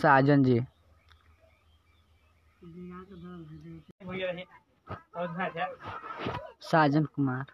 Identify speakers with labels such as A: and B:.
A: साजन जी। साजन Kumar.